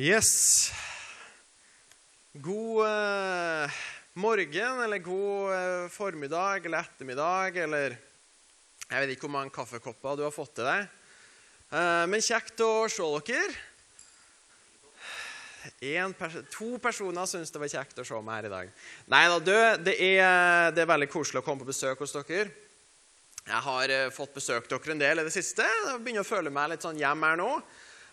Yes. God eh, morgen, eller god eh, formiddag eller ettermiddag, eller Jeg vet ikke hvor mange kaffekopper du har fått til deg. Eh, men kjekt å se dere. Pers to personer syns det var kjekt å se meg her i dag. Nei da, du, det er, det er veldig koselig å komme på besøk hos dere. Jeg har eh, fått besøkt dere en del i det siste. Jeg begynner å føle meg litt sånn hjemme her nå.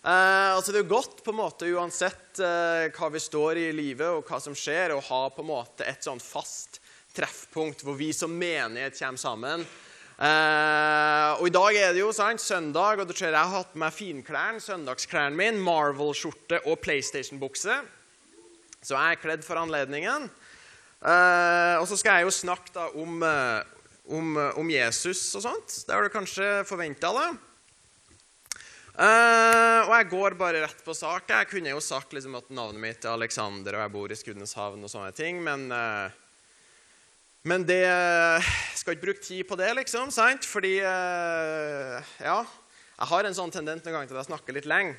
Eh, altså Det er jo godt på en måte uansett eh, hva vi står i i livet og hva som skjer, å ha på en måte et sånn fast treffpunkt hvor vi som menighet kommer sammen. Eh, og I dag er det jo sant, søndag, og du ser jeg har hatt på meg finklærne, søndagsklærne mine, Marvel-skjorte og PlayStation-bukse. Så jeg er kledd for anledningen. Eh, og så skal jeg jo snakke da om, eh, om, eh, om Jesus og sånt. Det har du kanskje forventa, da. Eh, og jeg går bare rett på sak. Jeg kunne jo sagt liksom, at navnet mitt er Alexander, og jeg bor i Skudeneshavn og sånne ting, men, uh, men det skal ikke bruke tid på det, liksom, sant? Fordi uh, Ja, jeg har en sånn tendens noen ganger til at jeg snakker litt lenge.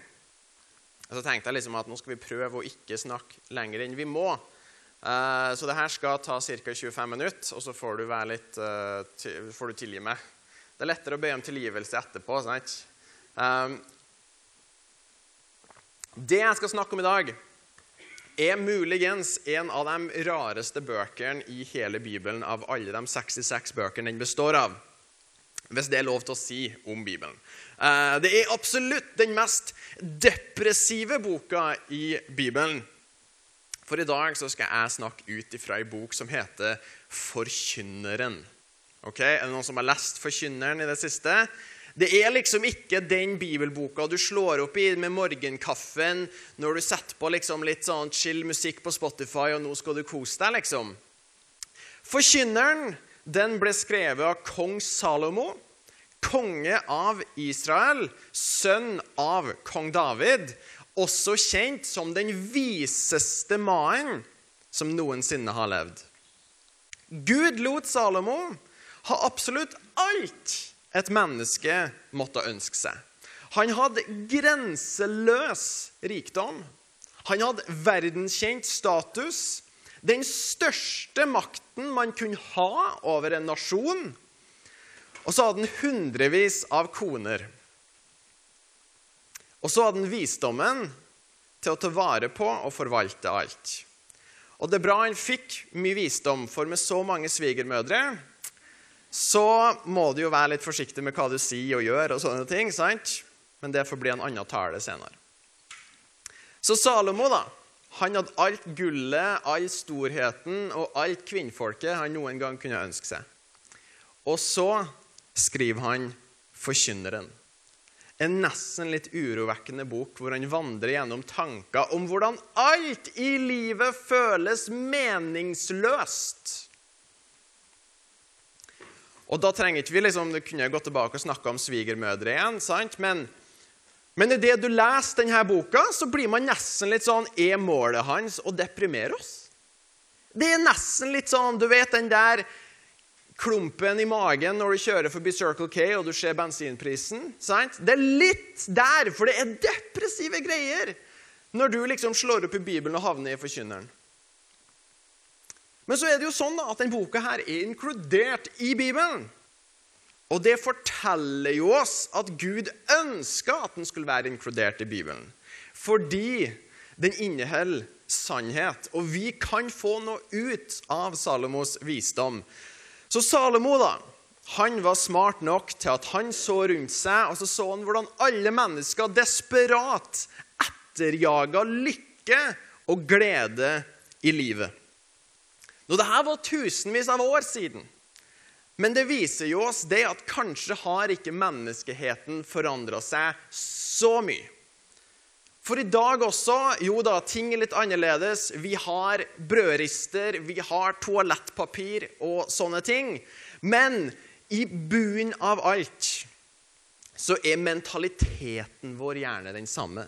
Og så tenkte jeg liksom at nå skal vi prøve å ikke snakke lenger enn vi må. så det her skal ta ca. 25 minutter, og så får du, litt, får du tilgi meg. Det er lettere å be om tilgivelse etterpå. sant? Um, det jeg skal snakke om i dag, er muligens en av de rareste bøkene i hele Bibelen av alle de 66 bøkene den består av. Hvis det er lov til å si om Bibelen. Uh, det er absolutt den mest depressive boka i Bibelen. For i dag skal jeg snakke ut ifra ei bok som heter Forkynneren. Ok, Er det noen som har lest Forkynneren i det siste? Det er liksom ikke den bibelboka du slår opp i med morgenkaffen når du setter på liksom litt sånn chill musikk på Spotify, og nå skal du kose deg, liksom. Forkynneren den ble skrevet av kong Salomo, konge av Israel, sønn av kong David, også kjent som den viseste mannen som noensinne har levd. Gud lot Salomo ha absolutt alt et menneske måtte ønske seg. Han hadde grenseløs rikdom. Han hadde verdenskjent status. Den største makten man kunne ha over en nasjon. Og så hadde han hundrevis av koner. Og så hadde han visdommen til å ta vare på og forvalte alt. Og det er bra han fikk mye visdom, for med så mange svigermødre så må du jo være litt forsiktig med hva du sier og gjør, og sånne ting, sant? men det får bli en annen tale senere. Så Salomo da, han hadde alt gullet, all storheten og alt kvinnfolket han noen gang kunne ønske seg. Og så skriver han Forkynneren. En nesten litt urovekkende bok hvor han vandrer gjennom tanker om hvordan alt i livet føles meningsløst. Og da trenger ikke vi liksom, Du kunne gått tilbake og snakka om svigermødre igjen, sant? men, men idet du leser denne boka, så blir man nesten litt sånn Er målet hans å deprimere oss? Det er nesten litt sånn Du vet den der klumpen i magen når du kjører forbi Circle K og du ser bensinprisen. sant? Det er litt der, for det er depressive greier når du liksom slår opp i Bibelen og havner i Forkynneren. Men så er det jo sånn da, at denne boka her er inkludert i Bibelen. Og det forteller jo oss at Gud ønska at den skulle være inkludert i Bibelen. Fordi den inneholder sannhet, og vi kan få noe ut av Salomos visdom. Så Salomo da, han var smart nok til at han så rundt seg, og så så han hvordan alle mennesker desperat etterjaga lykke og glede i livet. Nå, Dette var tusenvis av år siden. Men det viser jo oss det at kanskje har ikke menneskeheten forandra seg så mye. For i dag også Jo da, ting er litt annerledes. Vi har brødrister, vi har toalettpapir og sånne ting. Men i bunnen av alt så er mentaliteten vår gjerne den samme.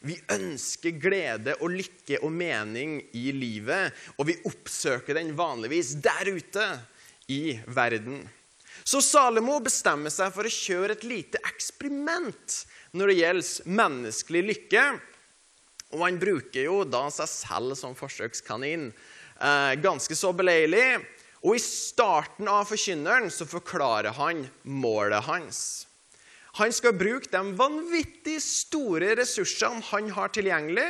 Vi ønsker glede og lykke og mening i livet, og vi oppsøker den vanligvis der ute i verden. Så Salomo bestemmer seg for å kjøre et lite eksperiment når det gjelder menneskelig lykke. Og han bruker jo da seg selv som forsøkskanin. Eh, ganske så beleilig. Og i starten av forkynneren så forklarer han målet hans. Han skal bruke de vanvittig store ressursene han har tilgjengelig,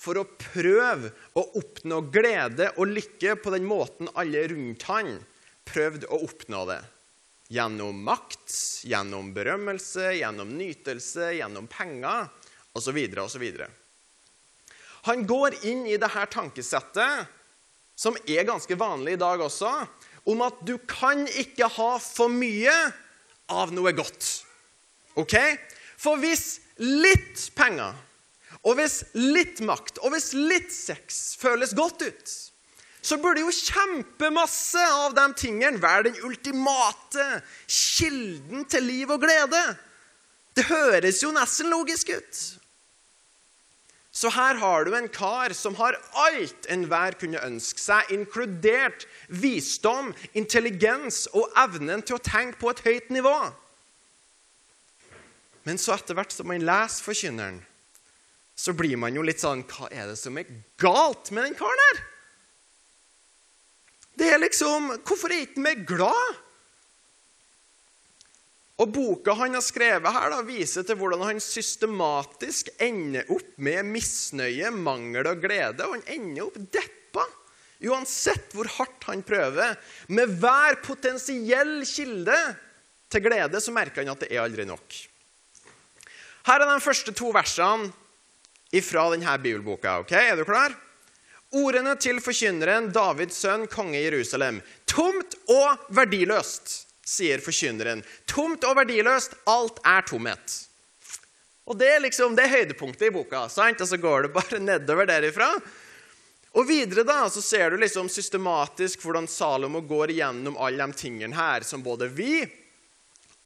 for å prøve å oppnå glede og lykke på den måten alle rundt han prøvde å oppnå det. Gjennom makt, gjennom berømmelse, gjennom nytelse, gjennom penger osv. osv. Han går inn i dette tankesettet, som er ganske vanlig i dag også, om at du kan ikke ha for mye av noe godt. Ok? For hvis litt penger, og hvis litt makt, og hvis litt sex føles godt ut, så burde jo kjempemasse av de tingene være den ultimate kilden til liv og glede. Det høres jo nesten logisk ut. Så her har du en kar som har alt enhver kunne ønske seg, inkludert visdom, intelligens og evnen til å tenke på et høyt nivå. Men så etter hvert som man leser Forkynneren, så blir man jo litt sånn Hva er det som er galt med den karen her? Det er liksom Hvorfor er ikke mer glad? Og Boka han har skrevet her, da, viser til hvordan han systematisk ender opp med misnøye, mangel og glede. Og han ender opp deppa. Uansett hvor hardt han prøver. Med hver potensiell kilde til glede så merker han at det er aldri nok. Her er de første to versene fra denne bibelboka. ok? Er du klar? Ordene til forkynneren, Davids sønn, konge i Jerusalem. Tomt og verdiløst sier forkynneren. Tomt og verdiløst. Alt er tomhet. Og Det er liksom, det høydepunktet i boka. sant? Og så går det bare nedover derifra. Og Videre da, så ser du liksom systematisk hvordan Salomo går igjennom alle de tingene her som både vi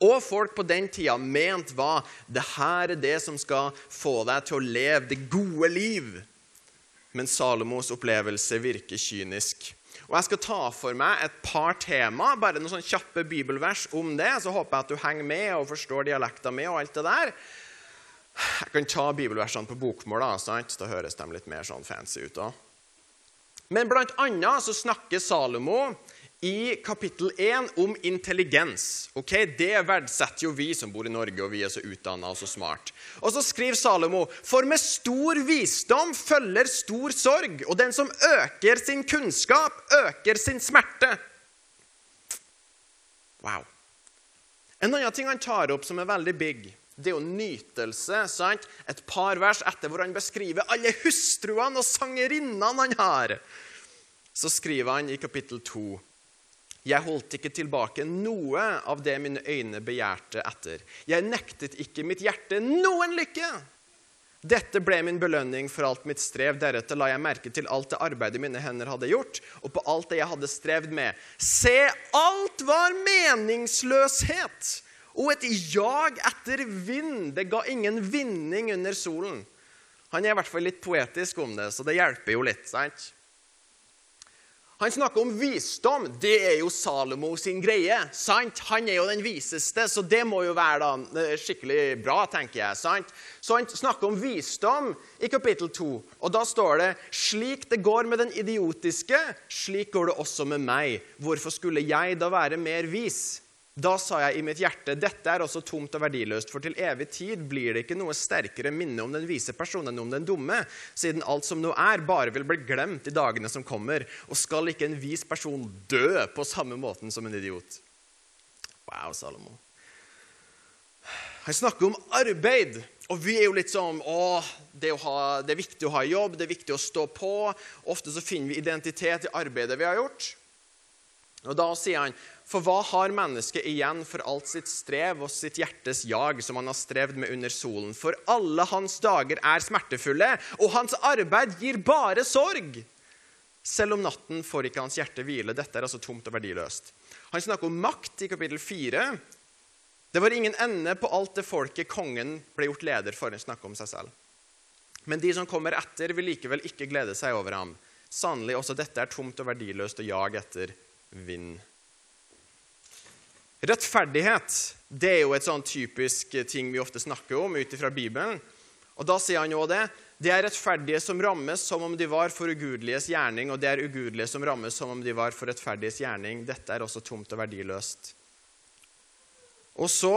og folk på den tida mente var det her er det som skal få deg til å leve det gode liv. Men Salomos opplevelse virker kynisk. Og Jeg skal ta for meg et par tema, bare noen sånne kjappe bibelvers om det. Så håper jeg at du henger med og forstår dialekta mi og alt det der. Jeg kan ta bibelversene på bokmål, da, sant? da høres de litt mer sånn fancy ut. da. Men blant annet så snakker Salomo i kapittel 1 om intelligens. Okay? Det verdsetter jo vi som bor i Norge, og vi er så utdanna og så smart. Og så skriver Salomo.: For med stor visdom følger stor sorg, og den som øker sin kunnskap, øker sin smerte. Wow. En annen ting han tar opp som er veldig big, det er jo nytelse. sant? Et par vers etter hvor han beskriver alle hustruene og sangerinnene han har. Så skriver han i kapittel 2 jeg holdt ikke tilbake noe av det mine øyne begjærte etter. Jeg nektet ikke mitt hjerte noen lykke. Dette ble min belønning for alt mitt strev. Deretter la jeg merke til alt det arbeidet mine hender hadde gjort, og på alt det jeg hadde strevd med. Se, alt var meningsløshet og et jag etter vind. Det ga ingen vinning under solen. Han er i hvert fall litt poetisk om det, så det hjelper jo litt. sant? Han snakker om visdom. Det er jo Salomo sin greie. sant? Han er jo den viseste, så det må jo være da eh, skikkelig bra, tenker jeg. sant? Så han snakker om visdom i kapittel 2. Og da står det slik det går med den idiotiske, slik går det også med meg. Hvorfor skulle jeg da være mer vis? Da sa jeg i mitt hjerte, dette er også tomt og verdiløst, for til evig tid blir det ikke noe sterkere minne om den vise personen enn om den dumme, siden alt som nå er, bare vil bli glemt i dagene som kommer. Og skal ikke en vis person dø på samme måten som en idiot? Wow, Salomo. Han snakker om arbeid. Og vi er jo litt sånn å, det, ha, det, er viktig å ha jobb, det er viktig å stå på. Ofte så finner vi identitet i arbeidet vi har gjort. Og Da sier han for hva har mennesket igjen for alt sitt strev og sitt hjertes jag som han har strevd med under solen? For alle hans dager er smertefulle, og hans arbeid gir bare sorg. Selv om natten får ikke hans hjerte hvile. Dette er altså tomt og verdiløst. Han snakker om makt i kapittel 4. Det var ingen ende på alt det folket kongen ble gjort leder for. Han snakker om seg selv. Men de som kommer etter, vil likevel ikke glede seg over ham. Sannelig, også dette er tomt og verdiløst å jage etter vind. Rettferdighet det er jo et sånn typisk ting vi ofte snakker om ut fra Bibelen. Og Da sier han jo det. Det er rettferdige som rammes som om de var for ugudeliges gjerning, og det er ugudelige som rammes som om de var for rettferdiges gjerning. Dette er også tomt og verdiløst. Og så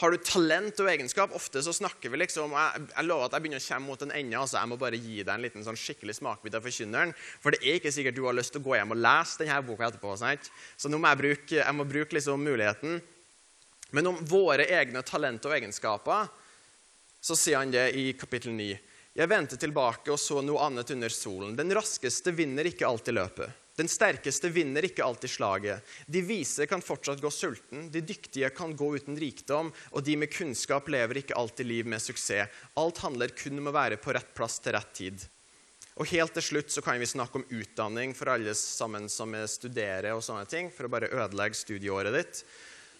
har du talent og egenskap. Ofte så snakker vi liksom Jeg, jeg lover at jeg begynner å komme mot en ende. altså Jeg må bare gi deg en liten sånn skikkelig smakbit av Forkynneren. For det er ikke sikkert du har lyst til å gå hjem og lese denne boka etterpå. Sant? Så nå må jeg bruke, jeg må bruke liksom muligheten. Men om våre egne talent og egenskaper så sier han det i kapittel 9. Jeg vendte tilbake og så noe annet under solen. Den raskeste vinner ikke alltid løpet. Den sterkeste vinner ikke alltid slaget. De vise kan fortsatt gå sulten, de dyktige kan gå uten rikdom, og de med kunnskap lever ikke alltid liv med suksess. Alt handler kun om å være på rett plass til rett tid. Og helt til slutt så kan vi snakke om utdanning for alle sammen som studerer og sånne ting, for å bare ødelegge studieåret ditt.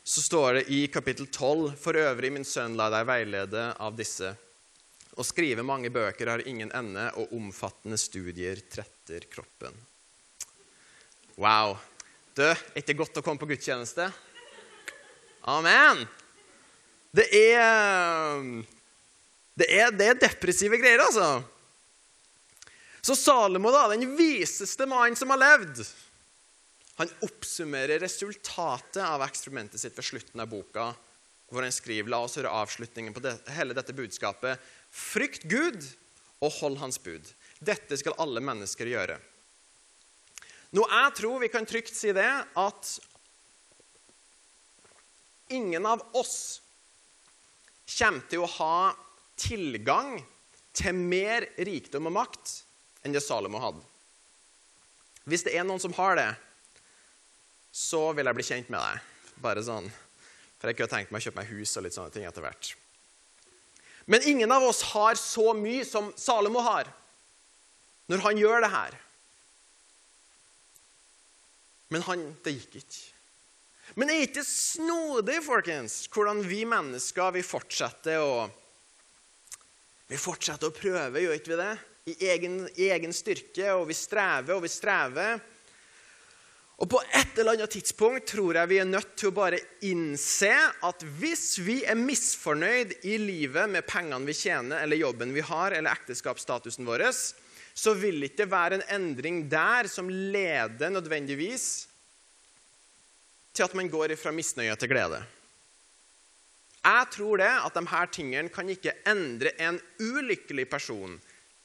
Så står det i kapittel 12.: For øvrig, min sønn, la deg veilede av disse. Å skrive mange bøker har ingen ende, og omfattende studier tretter kroppen. Wow. Du, er ikke godt å komme på gudstjeneste? Amen. Det er Det er, det er depressive greier, altså. Så Salomo, da, den viseste mannen som har levd, han oppsummerer resultatet av eksperimentet sitt ved slutten av boka, hvor han skriver La oss høre avslutningen på det, hele dette budskapet. Frykt Gud og hold Hans bud. Dette skal alle mennesker gjøre. Nå, jeg tror vi kan trygt si det at ingen av oss kommer til å ha tilgang til mer rikdom og makt enn det Salomo hadde. Hvis det er noen som har det, så vil jeg bli kjent med deg. Bare sånn. For jeg kunne tenkt meg å kjøpe meg hus og litt sånne ting etter hvert. Men ingen av oss har så mye som Salomo har når han gjør det her. Men han, det gikk ikke. Men er ikke snodig, folkens, hvordan vi mennesker vi fortsetter å Vi fortsetter å prøve, gjør ikke vi det? I egen, I egen styrke, og vi strever og vi strever. Og på et eller annet tidspunkt tror jeg vi er nødt til å bare innse at hvis vi er misfornøyd i livet med pengene vi tjener, eller jobben vi har, eller ekteskapsstatusen vår, så vil ikke det være en endring der som leder nødvendigvis til at man går fra misnøye til glede. Jeg tror det at de her tingene kan ikke endre en ulykkelig person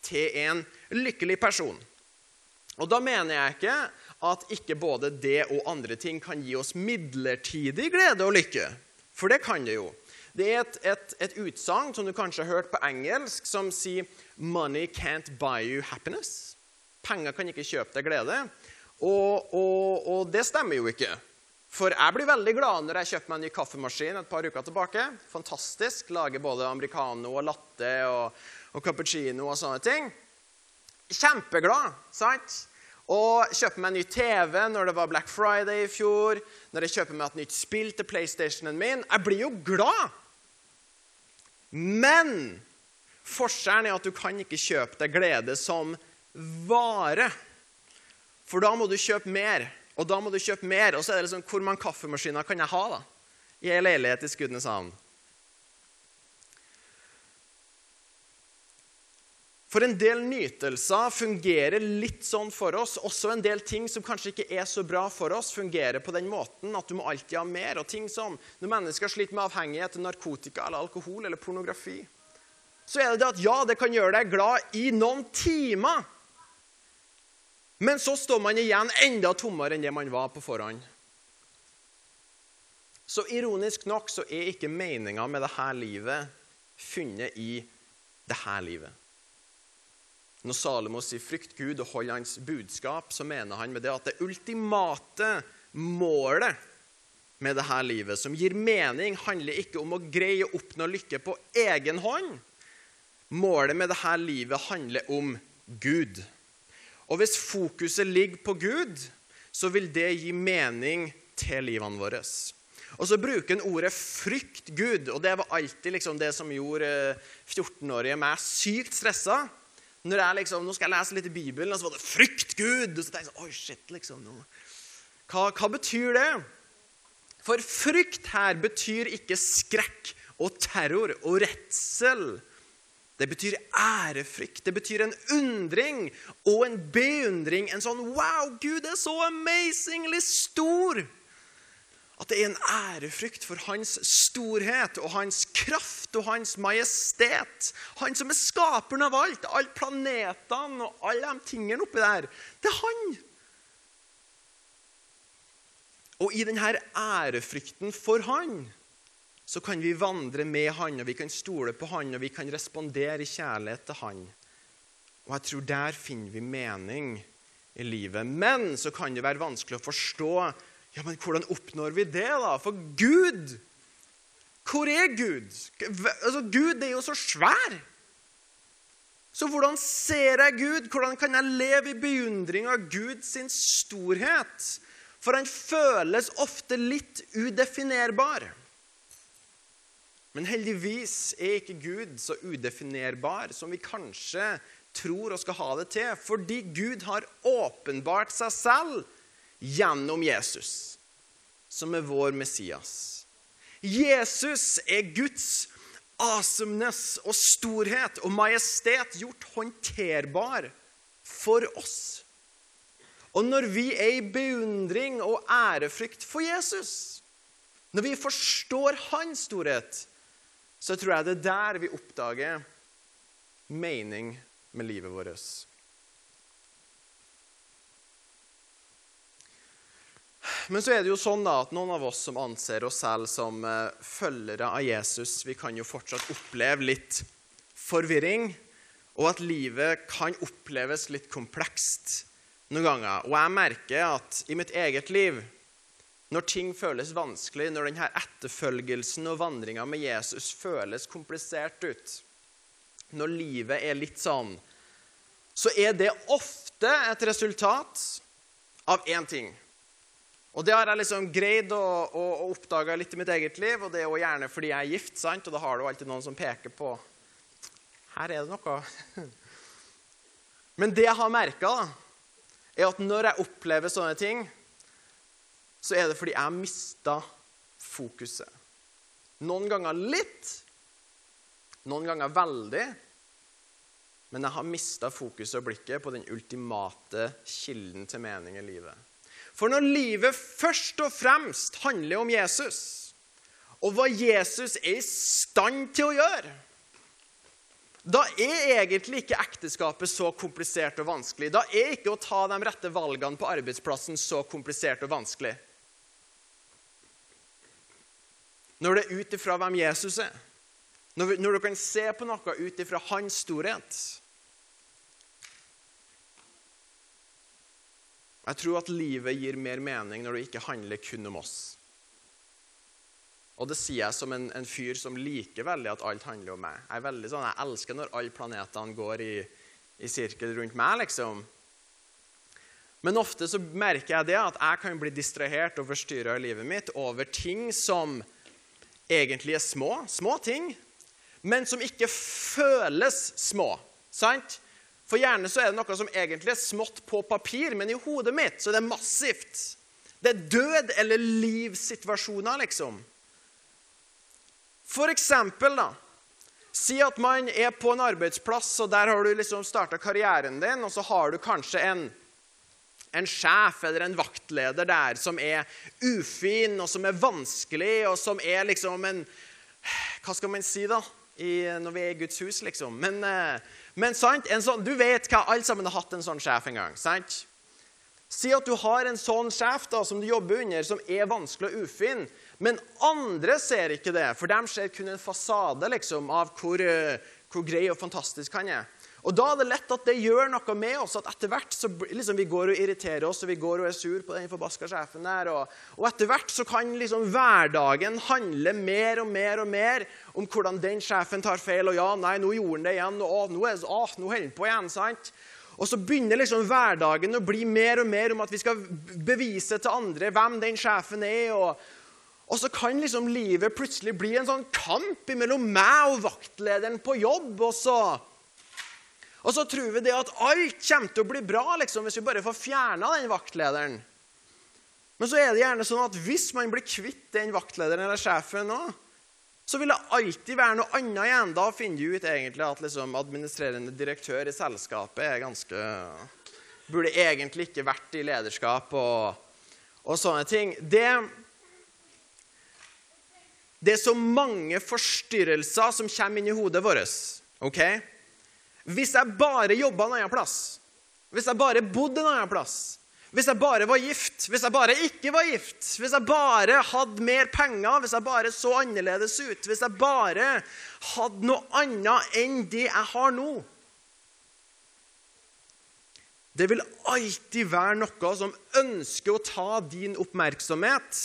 til en lykkelig person. Og da mener jeg ikke at ikke både det og andre ting kan gi oss midlertidig glede og lykke. For det kan det jo. Det er et, et, et utsagn som du kanskje har hørt på engelsk, som sier 'Money can't buy you happiness'. Penger kan ikke kjøpe deg glede. Og, og, og det stemmer jo ikke. For jeg blir veldig glad når jeg kjøper meg en ny kaffemaskin et par uker tilbake. Fantastisk. Lager både americano og latte og, og cappuccino og sånne ting. Kjempeglad, sant? Og kjøper meg en ny TV når det var Black Friday i fjor. Når jeg kjøper meg et nytt spill til PlayStationen min. Jeg blir jo glad. Men forskjellen er at du kan ikke kjøpe deg glede som vare. For da må du kjøpe mer. Og da må du kjøpe mer. Og så er det liksom Hvor mange kaffemaskiner kan jeg ha da? i en leilighet i Skudeneshavn? For en del nytelser fungerer litt sånn for oss. Også en del ting som kanskje ikke er så bra for oss, fungerer på den måten at du må alltid ha mer. Og ting som når mennesker sliter med avhengighet til narkotika eller alkohol eller pornografi, så er det det at ja, det kan gjøre deg glad i noen timer. Men så står man igjen enda tommere enn det man var på forhånd. Så ironisk nok så er ikke meninga med dette livet funnet i dette livet. Når Salomo sier 'frykt Gud og hold hans budskap', så mener han med det at det ultimate målet med dette livet, som gir mening, handler ikke om å greie å oppnå lykke på egen hånd. Målet med dette livet handler om Gud. Og hvis fokuset ligger på Gud, så vil det gi mening til livene våre. Og så bruker han ordet 'frykt Gud', og det var alltid liksom det som gjorde 14-årige meg sykt stressa. Når jeg liksom, Nå skal jeg lese litt i Bibelen, og så var det 'frykt Gud'. Og så tenkte jeg sånn, oi shit, liksom, nå. Hva, hva betyr det? For frykt her betyr ikke skrekk og terror og redsel. Det betyr ærefrykt. Det betyr en undring og en beundring. En sånn Wow, Gud er så amazingly stor! At det er en ærefrykt for hans storhet og hans kraft og hans majestet. Han som er skaperen av alt. Alle planetene og alle de tingene oppi der. Det er han. Og i denne ærefrykten for han så kan vi vandre med han, og vi kan stole på han, og vi kan respondere i kjærlighet til han. Og jeg tror der finner vi mening i livet. Men så kan det være vanskelig å forstå ja, men hvordan oppnår vi det, da? For Gud Hvor er Gud? Altså, Gud er jo så svær. Så hvordan ser jeg Gud? Hvordan kan jeg leve i beundring av Guds storhet? For han føles ofte litt udefinerbar. Men heldigvis er ikke Gud så udefinerbar som vi kanskje tror og skal ha det til, fordi Gud har åpenbart seg selv gjennom Jesus, som er vår Messias. Jesus er Guds awesomeness og storhet og majestet gjort håndterbar for oss. Og når vi er i beundring og ærefrykt for Jesus, når vi forstår hans storhet, så tror jeg det er der vi oppdager mening med livet vårt. Men så er det jo sånn da at noen av oss som anser oss selv som uh, følgere av Jesus, vi kan jo fortsatt oppleve litt forvirring, og at livet kan oppleves litt komplekst noen ganger. Og jeg merker at i mitt eget liv når ting føles vanskelig, når denne etterfølgelsen og vandringa med Jesus føles komplisert ut, når livet er litt sånn, så er det ofte et resultat av én ting. Og det har jeg liksom greid å, å, å oppdage litt i mitt eget liv, og det er jo gjerne fordi jeg er gift, sant? og da har du alltid noen som peker på Her er det noe. Men det jeg har merka, er at når jeg opplever sånne ting, så er det fordi jeg har mista fokuset. Noen ganger litt, noen ganger veldig. Men jeg har mista fokuset og blikket på den ultimate kilden til mening i livet. For når livet først og fremst handler om Jesus, og hva Jesus er i stand til å gjøre, da er egentlig ikke ekteskapet så komplisert og vanskelig. Da er ikke å ta de rette valgene på arbeidsplassen så komplisert og vanskelig. Når det er ut ifra hvem Jesus er. Når, når, du kan se på noe ut ifra hans storhet. Jeg tror at livet gir mer mening når det ikke handler kun om oss. Og det sier jeg som en, en fyr som liker veldig at alt handler om meg. Jeg er veldig sånn, jeg elsker når alle planetene går i, i sirkel rundt meg, liksom. Men ofte så merker jeg det at jeg kan bli distrahert og forstyrra i livet mitt over ting som egentlig er små, små ting, men som ikke føles små. Sant? For gjerne så er det noe som egentlig er smått på papir, men i hodet mitt så er det massivt. Det er død- eller livssituasjoner, liksom. For eksempel, da. Si at man er på en arbeidsplass, og der har du liksom starta karrieren din, og så har du kanskje en en sjef eller en vaktleder der som er ufin, og som er vanskelig, og som er liksom en Hva skal man si, da? I, når vi er i Guds hus, liksom. Men, eh, men sant, sånn, du vet hva alle sammen har hatt en sånn sjef en gang. sant? Si at du har en sånn sjef da, som du jobber under, som er vanskelig og ufin. Men andre ser ikke det, for de ser kun en fasade liksom, av hvor, eh, hvor grei og fantastisk han er. Og Da er det lett at det gjør noe med oss. at etter hvert så liksom, Vi går og irriterer oss, og vi går og er sur på den forbaska sjefen der. Og, og, etter hvert så kan liksom hverdagen handle mer og mer og mer om hvordan den sjefen tar feil. Og ja, nei, nå gjorde han det igjen. Og å, nå, er, å, nå holder han på igjen. sant? Og så begynner liksom hverdagen å bli mer og mer om at vi skal bevise til andre hvem den sjefen er. og og så kan liksom livet plutselig bli en sånn kamp mellom meg og vaktlederen på jobb. Og så og så tror vi det at alt kommer til å bli bra liksom, hvis vi bare får fjerna den vaktlederen. Men så er det gjerne sånn at hvis man blir kvitt den vaktlederen eller sjefen nå, så vil det alltid være noe annet igjen. Da finner du ut egentlig at liksom, administrerende direktør i selskapet er ganske Burde egentlig ikke vært i lederskap og, og sånne ting. Det, det er så mange forstyrrelser som kommer inn i hodet vårt. ok? Hvis jeg bare jobba en annen plass, hvis jeg bare bodde en annen plass, hvis jeg bare var gift, hvis jeg bare ikke var gift, hvis jeg bare hadde mer penger, hvis jeg bare så annerledes ut, hvis jeg bare hadde noe annet enn det jeg har nå Det vil alltid være noe som ønsker å ta din oppmerksomhet.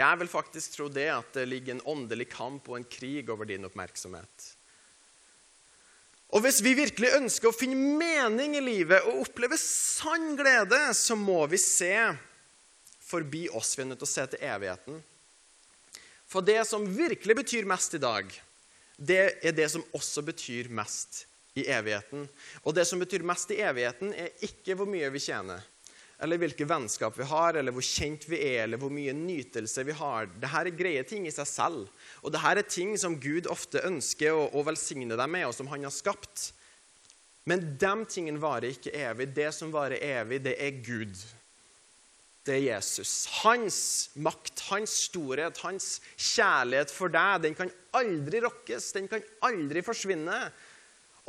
Jeg vil faktisk tro det at det ligger en åndelig kamp og en krig over din oppmerksomhet. Og hvis vi virkelig ønsker å finne mening i livet og oppleve sann glede, så må vi se forbi oss. Vi er nødt til å se til evigheten. For det som virkelig betyr mest i dag, det er det som også betyr mest i evigheten. Og det som betyr mest i evigheten, er ikke hvor mye vi tjener eller hvilke vennskap vi har, eller hvor kjent vi er, eller hvor mye nytelse vi har. Dette er greie ting i seg selv. Og dette er ting som Gud ofte ønsker å, å velsigne deg med, og som han har skapt. Men de tingene varer ikke evig. Det som varer evig, det er Gud. Det er Jesus. Hans makt, hans storhet, hans kjærlighet for deg, den kan aldri rokkes. Den kan aldri forsvinne.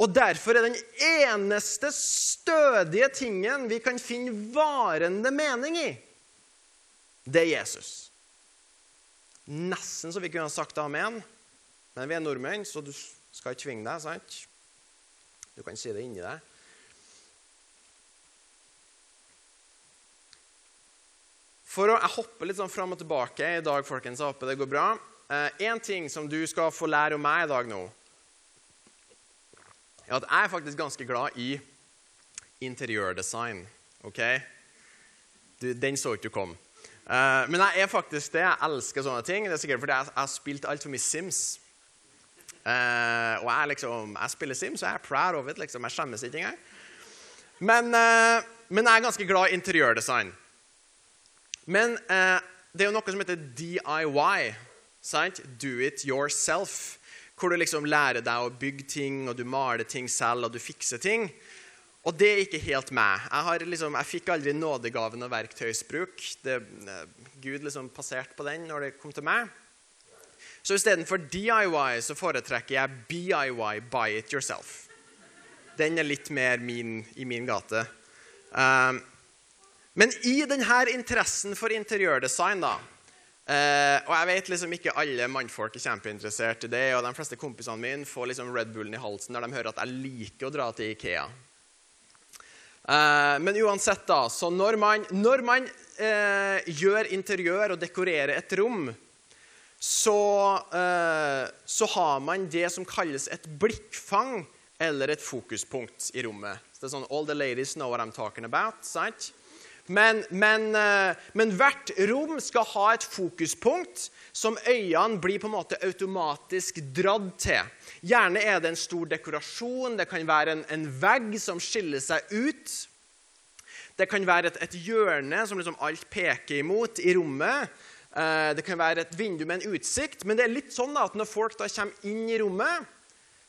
Og derfor er den eneste stødige tingen vi kan finne varende mening i, det er Jesus. Nesten så vi kunne ha sagt amen, men vi er nordmenn, så du skal ikke tvinge deg. sant? Du kan si det inni deg. For å, Jeg hopper litt sånn fram og tilbake i dag, folkens. Jeg håper det går bra. Én eh, ting som du skal få lære om meg i dag nå, er at jeg er faktisk ganske glad i interiørdesign. ok? Du, den så ikke du komme. Uh, men jeg er faktisk det. Jeg elsker sånne ting. Det er sikkert fordi jeg, jeg har spilt altfor mye Sims. Uh, og jeg, liksom, jeg spiller Sims, og jeg er proud of it. Liksom. Jeg skjemmes ikke engang. Men, uh, men, jeg er ganske glad i interiørdesign. Men det er jo noe som heter DIY. Sant? Do it yourself hvor du liksom lærer deg å bygge ting, og du maler ting selv, og du fikser ting. Og det er ikke helt meg. Jeg, liksom, jeg fikk aldri nådegaven og verktøysbruk. Det, eh, Gud liksom passerte på den når det kom til meg. Så istedenfor DIY så foretrekker jeg BIY, buy it yourself. Den er litt mer min, i min gate. Um, men i denne interessen for interiørdesign da, Uh, og jeg vet liksom ikke alle mannfolk er kjempeinteressert i det. Og de fleste kompisene mine får liksom Red Bullen i halsen når de hører at jeg liker å dra til Ikea. Uh, men uansett, da, så når man, når man uh, gjør interiør og dekorerer et rom, så, så, har man det som kalles et blikkfang eller et fokuspunkt i rommet. Så det er sånn All the ladies know what I'm talking about. sant? Men, men, eh, men, hvert rom skal ha et fokuspunkt som øynene blir på en måte automatisk dratt til. Gjerne er det en stor dekorasjon, det kan være en, en vegg som skiller seg ut. Det kan være et, et hjørne som liksom alt peker imot i rommet. Eh, det kan være et vindu med en utsikt. Men det er litt sånn at når folk da kommer inn i rommet,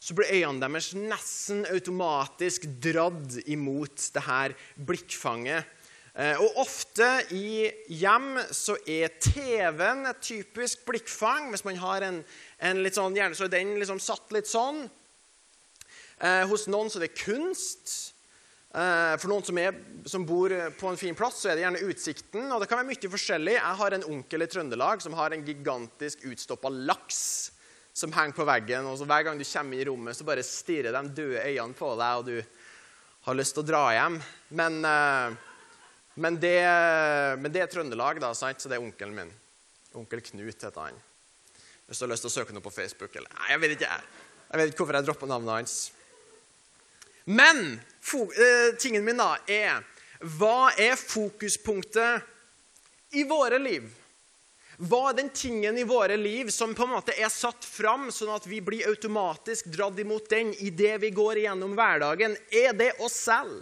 så blir øynene deres nesten automatisk dratt imot det her blikkfanget. Eh, og ofte i hjem så er TV-en et typisk blikkfang. Hvis man har en, en litt sånn, Gjerne så er den liksom satt litt sånn. Eh, hos noen så er det kunst. Eh, for noen som, er, som, bor på en fin plass, så er det gjerne utsikten. Og det kan være mye forskjellig. Jeg har en onkel i Trøndelag som har en gigantisk utstoppa laks som henger på veggen. og så Hver gang du kommer i rommet, så bare stirrer de døde øynene på deg, og du har lyst til å dra hjem. Men eh, men det, men det, er Trøndelag, da, sant? så det er onkelen min. Onkel Knut heter han. Hvis du har lyst til å søke noe på Facebook eller, Nei, jeg vet ikke, jeg vet ikke hvorfor jeg dropper navnet hans. Men eh, tingen min da er Hva er fokuspunktet i våre liv? Hva er den tingen i våre liv som på en måte er satt fram, sånn at vi blir automatisk dratt imot den idet vi går igjennom hverdagen? Er det oss selv?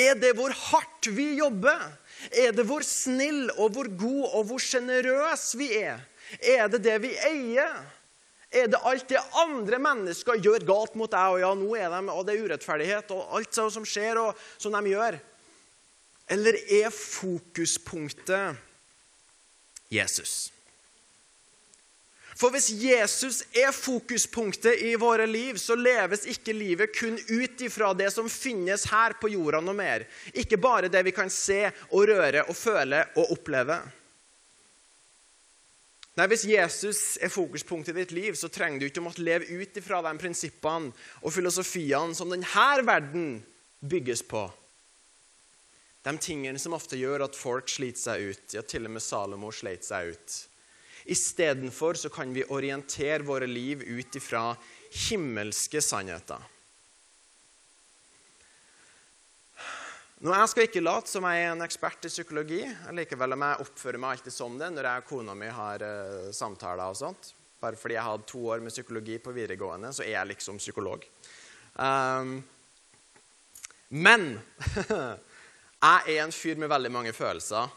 Er det hvor hardt vi jobber? Er det hvor snill og hvor god og hvor sjenerøs vi er? Er det det vi eier? Er det alt det andre mennesker gjør galt mot deg, og ja, nå er de, og det er urettferdighet, og alt som skjer, og som de gjør? Eller er fokuspunktet Jesus? For hvis Jesus er fokuspunktet i våre liv, så leves ikke livet kun ut ifra det som finnes her på jorda noe mer. Ikke bare det vi kan se og røre og føle og oppleve. Nei, Hvis Jesus er fokuspunktet i ditt liv, så trenger du ikke å måtte leve ut ifra de prinsippene og filosofiene som denne verden bygges på. De tingene som ofte gjør at folk sliter seg ut. Ja, til og med Salomo sleit seg ut. Istedenfor så kan vi orientere våre liv ut ifra himmelske sannheter. Nå, Jeg skal ikke late som jeg er en ekspert i psykologi. Likevel om jeg oppfører meg alltid som det når jeg og kona mi har uh, samtaler. og sånt. Bare fordi jeg hadde to år med psykologi på videregående, så er jeg liksom psykolog. Um, men jeg er en fyr med veldig mange følelser.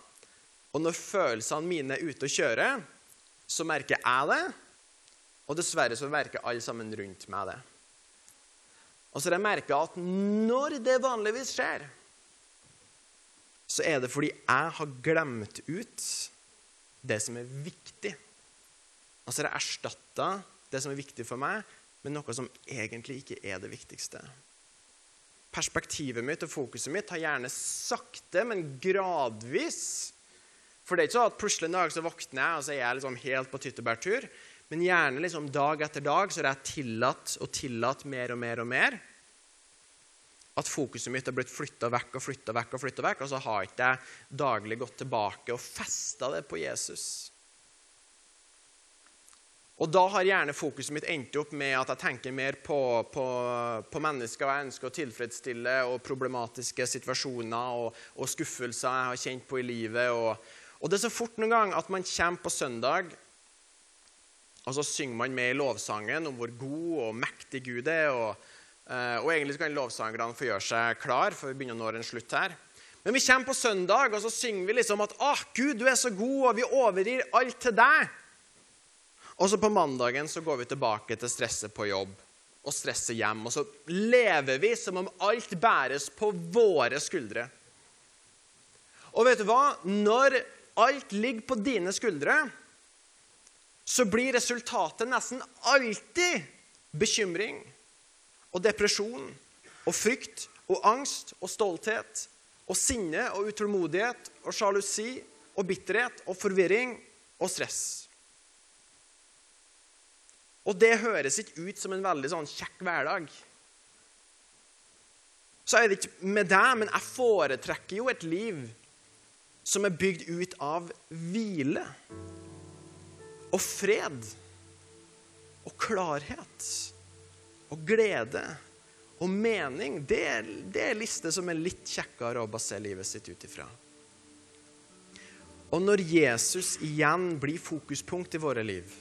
Og når følelsene mine er ute og kjøre, så merker jeg det. Og dessverre så merker alle sammen rundt meg det. Og så har jeg merka at når det vanligvis skjer, så er det fordi jeg har glemt ut det som er viktig. Og så har jeg erstatta det som er viktig for meg, med noe som egentlig ikke er det viktigste. Perspektivet mitt og fokuset mitt har gjerne sakte, men gradvis for det er ikke sånn at plutselig en dag så våkner jeg og så er jeg liksom helt på tyttebærtur. Men gjerne liksom dag etter dag så har jeg tillatt og tillatt mer og mer og mer. At fokuset mitt har blitt flytta vekk og flytta vekk, og flyttet vekk, og så har ikke jeg daglig gått tilbake og festa det på Jesus. Og da har gjerne fokuset mitt endt opp med at jeg tenker mer på, på, på mennesker jeg ønsker å tilfredsstille, og problematiske situasjoner og, og skuffelser jeg har kjent på i livet. og og det er så fort noen gang at man kommer på søndag, og så synger man med i lovsangen om hvor god og mektig Gud er. Og, eh, og egentlig kan lovsangerne få gjøre seg klar, for vi begynner å nå en slutt her. Men vi kommer på søndag, og så synger vi liksom at «Å, Gud, du er så god, og vi overgir alt til deg. Og så på mandagen så går vi tilbake til stresset på jobb og stresset hjem. Og så lever vi som om alt bæres på våre skuldre. Og vet du hva? Når alt ligger på dine skuldre, så blir resultatet nesten alltid bekymring og depresjon og frykt og angst og stolthet og sinne og utålmodighet og sjalusi og bitterhet og forvirring og stress. Og det høres ikke ut som en veldig sånn kjekk hverdag. Så er det ikke med deg, men jeg foretrekker jo et liv som er bygd ut av hvile og fred og klarhet og glede og mening. Det er, det er lister som er litt kjekkere å basere livet sitt ut ifra. Og når Jesus igjen blir fokuspunkt i våre liv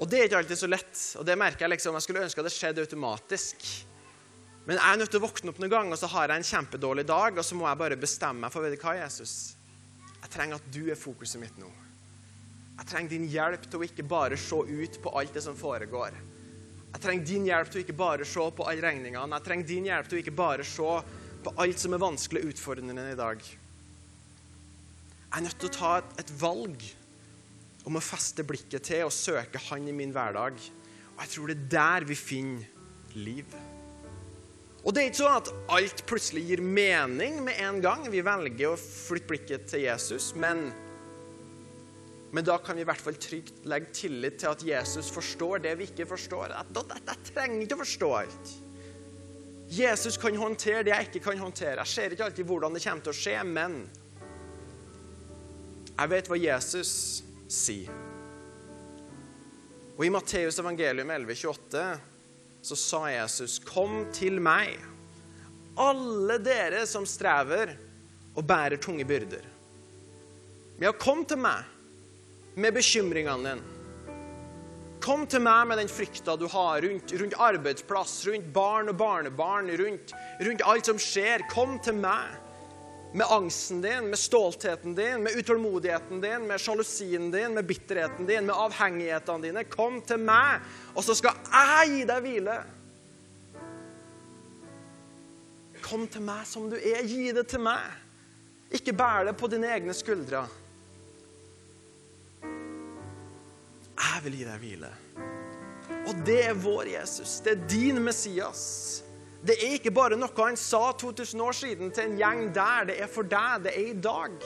Og det er ikke alltid så lett, og det merker jeg liksom, jeg skulle ønske det skjedde automatisk. Men jeg er nødt til å våkne opp noen ganger, og så har jeg en kjempedårlig dag, og så må jeg bare bestemme meg for vet du hva, Jesus? Jeg trenger at du er fokuset mitt nå. Jeg trenger din hjelp til å ikke bare se ut på alt det som foregår. Jeg trenger din hjelp til å ikke bare se på alle regningene. Jeg trenger din hjelp til å ikke bare se på alt som er vanskelig og utfordrende i dag. Jeg er nødt til å ta et, et valg om å feste blikket til og søke Han i min hverdag. Og jeg tror det er der vi finner liv. Og det er ikke sånn at alt plutselig gir mening med en gang. Vi velger å flytte blikket til Jesus, men, men da kan vi i hvert fall trygt legge tillit til at Jesus forstår det vi ikke forstår. Jeg trenger ikke å forstå alt. Jesus kan håndtere det jeg ikke kan håndtere. Jeg ser ikke alltid hvordan det kommer til å skje, men jeg vet hva Jesus sier. Og i Matteus evangelium 11,28 så sa Jesus, 'Kom til meg, alle dere som strever og bærer tunge byrder.' Ja, kom til meg med bekymringene dine. Kom til meg med den frykta du har rundt, rundt arbeidsplass, rundt barn og barnebarn, rundt, rundt alt som skjer. Kom til meg med angsten din, med stoltheten din, med utålmodigheten din, med sjalusien din, med bitterheten din, med avhengighetene dine. Kom til meg, og så skal jeg gi deg hvile. Kom til meg som du er. Gi det til meg. Ikke bær det på dine egne skuldre. Jeg vil gi deg hvile. Og det er vår Jesus. Det er din Messias. Det er ikke bare noe han sa 2000 år siden til en gjeng der. Det er for deg. Det er i dag.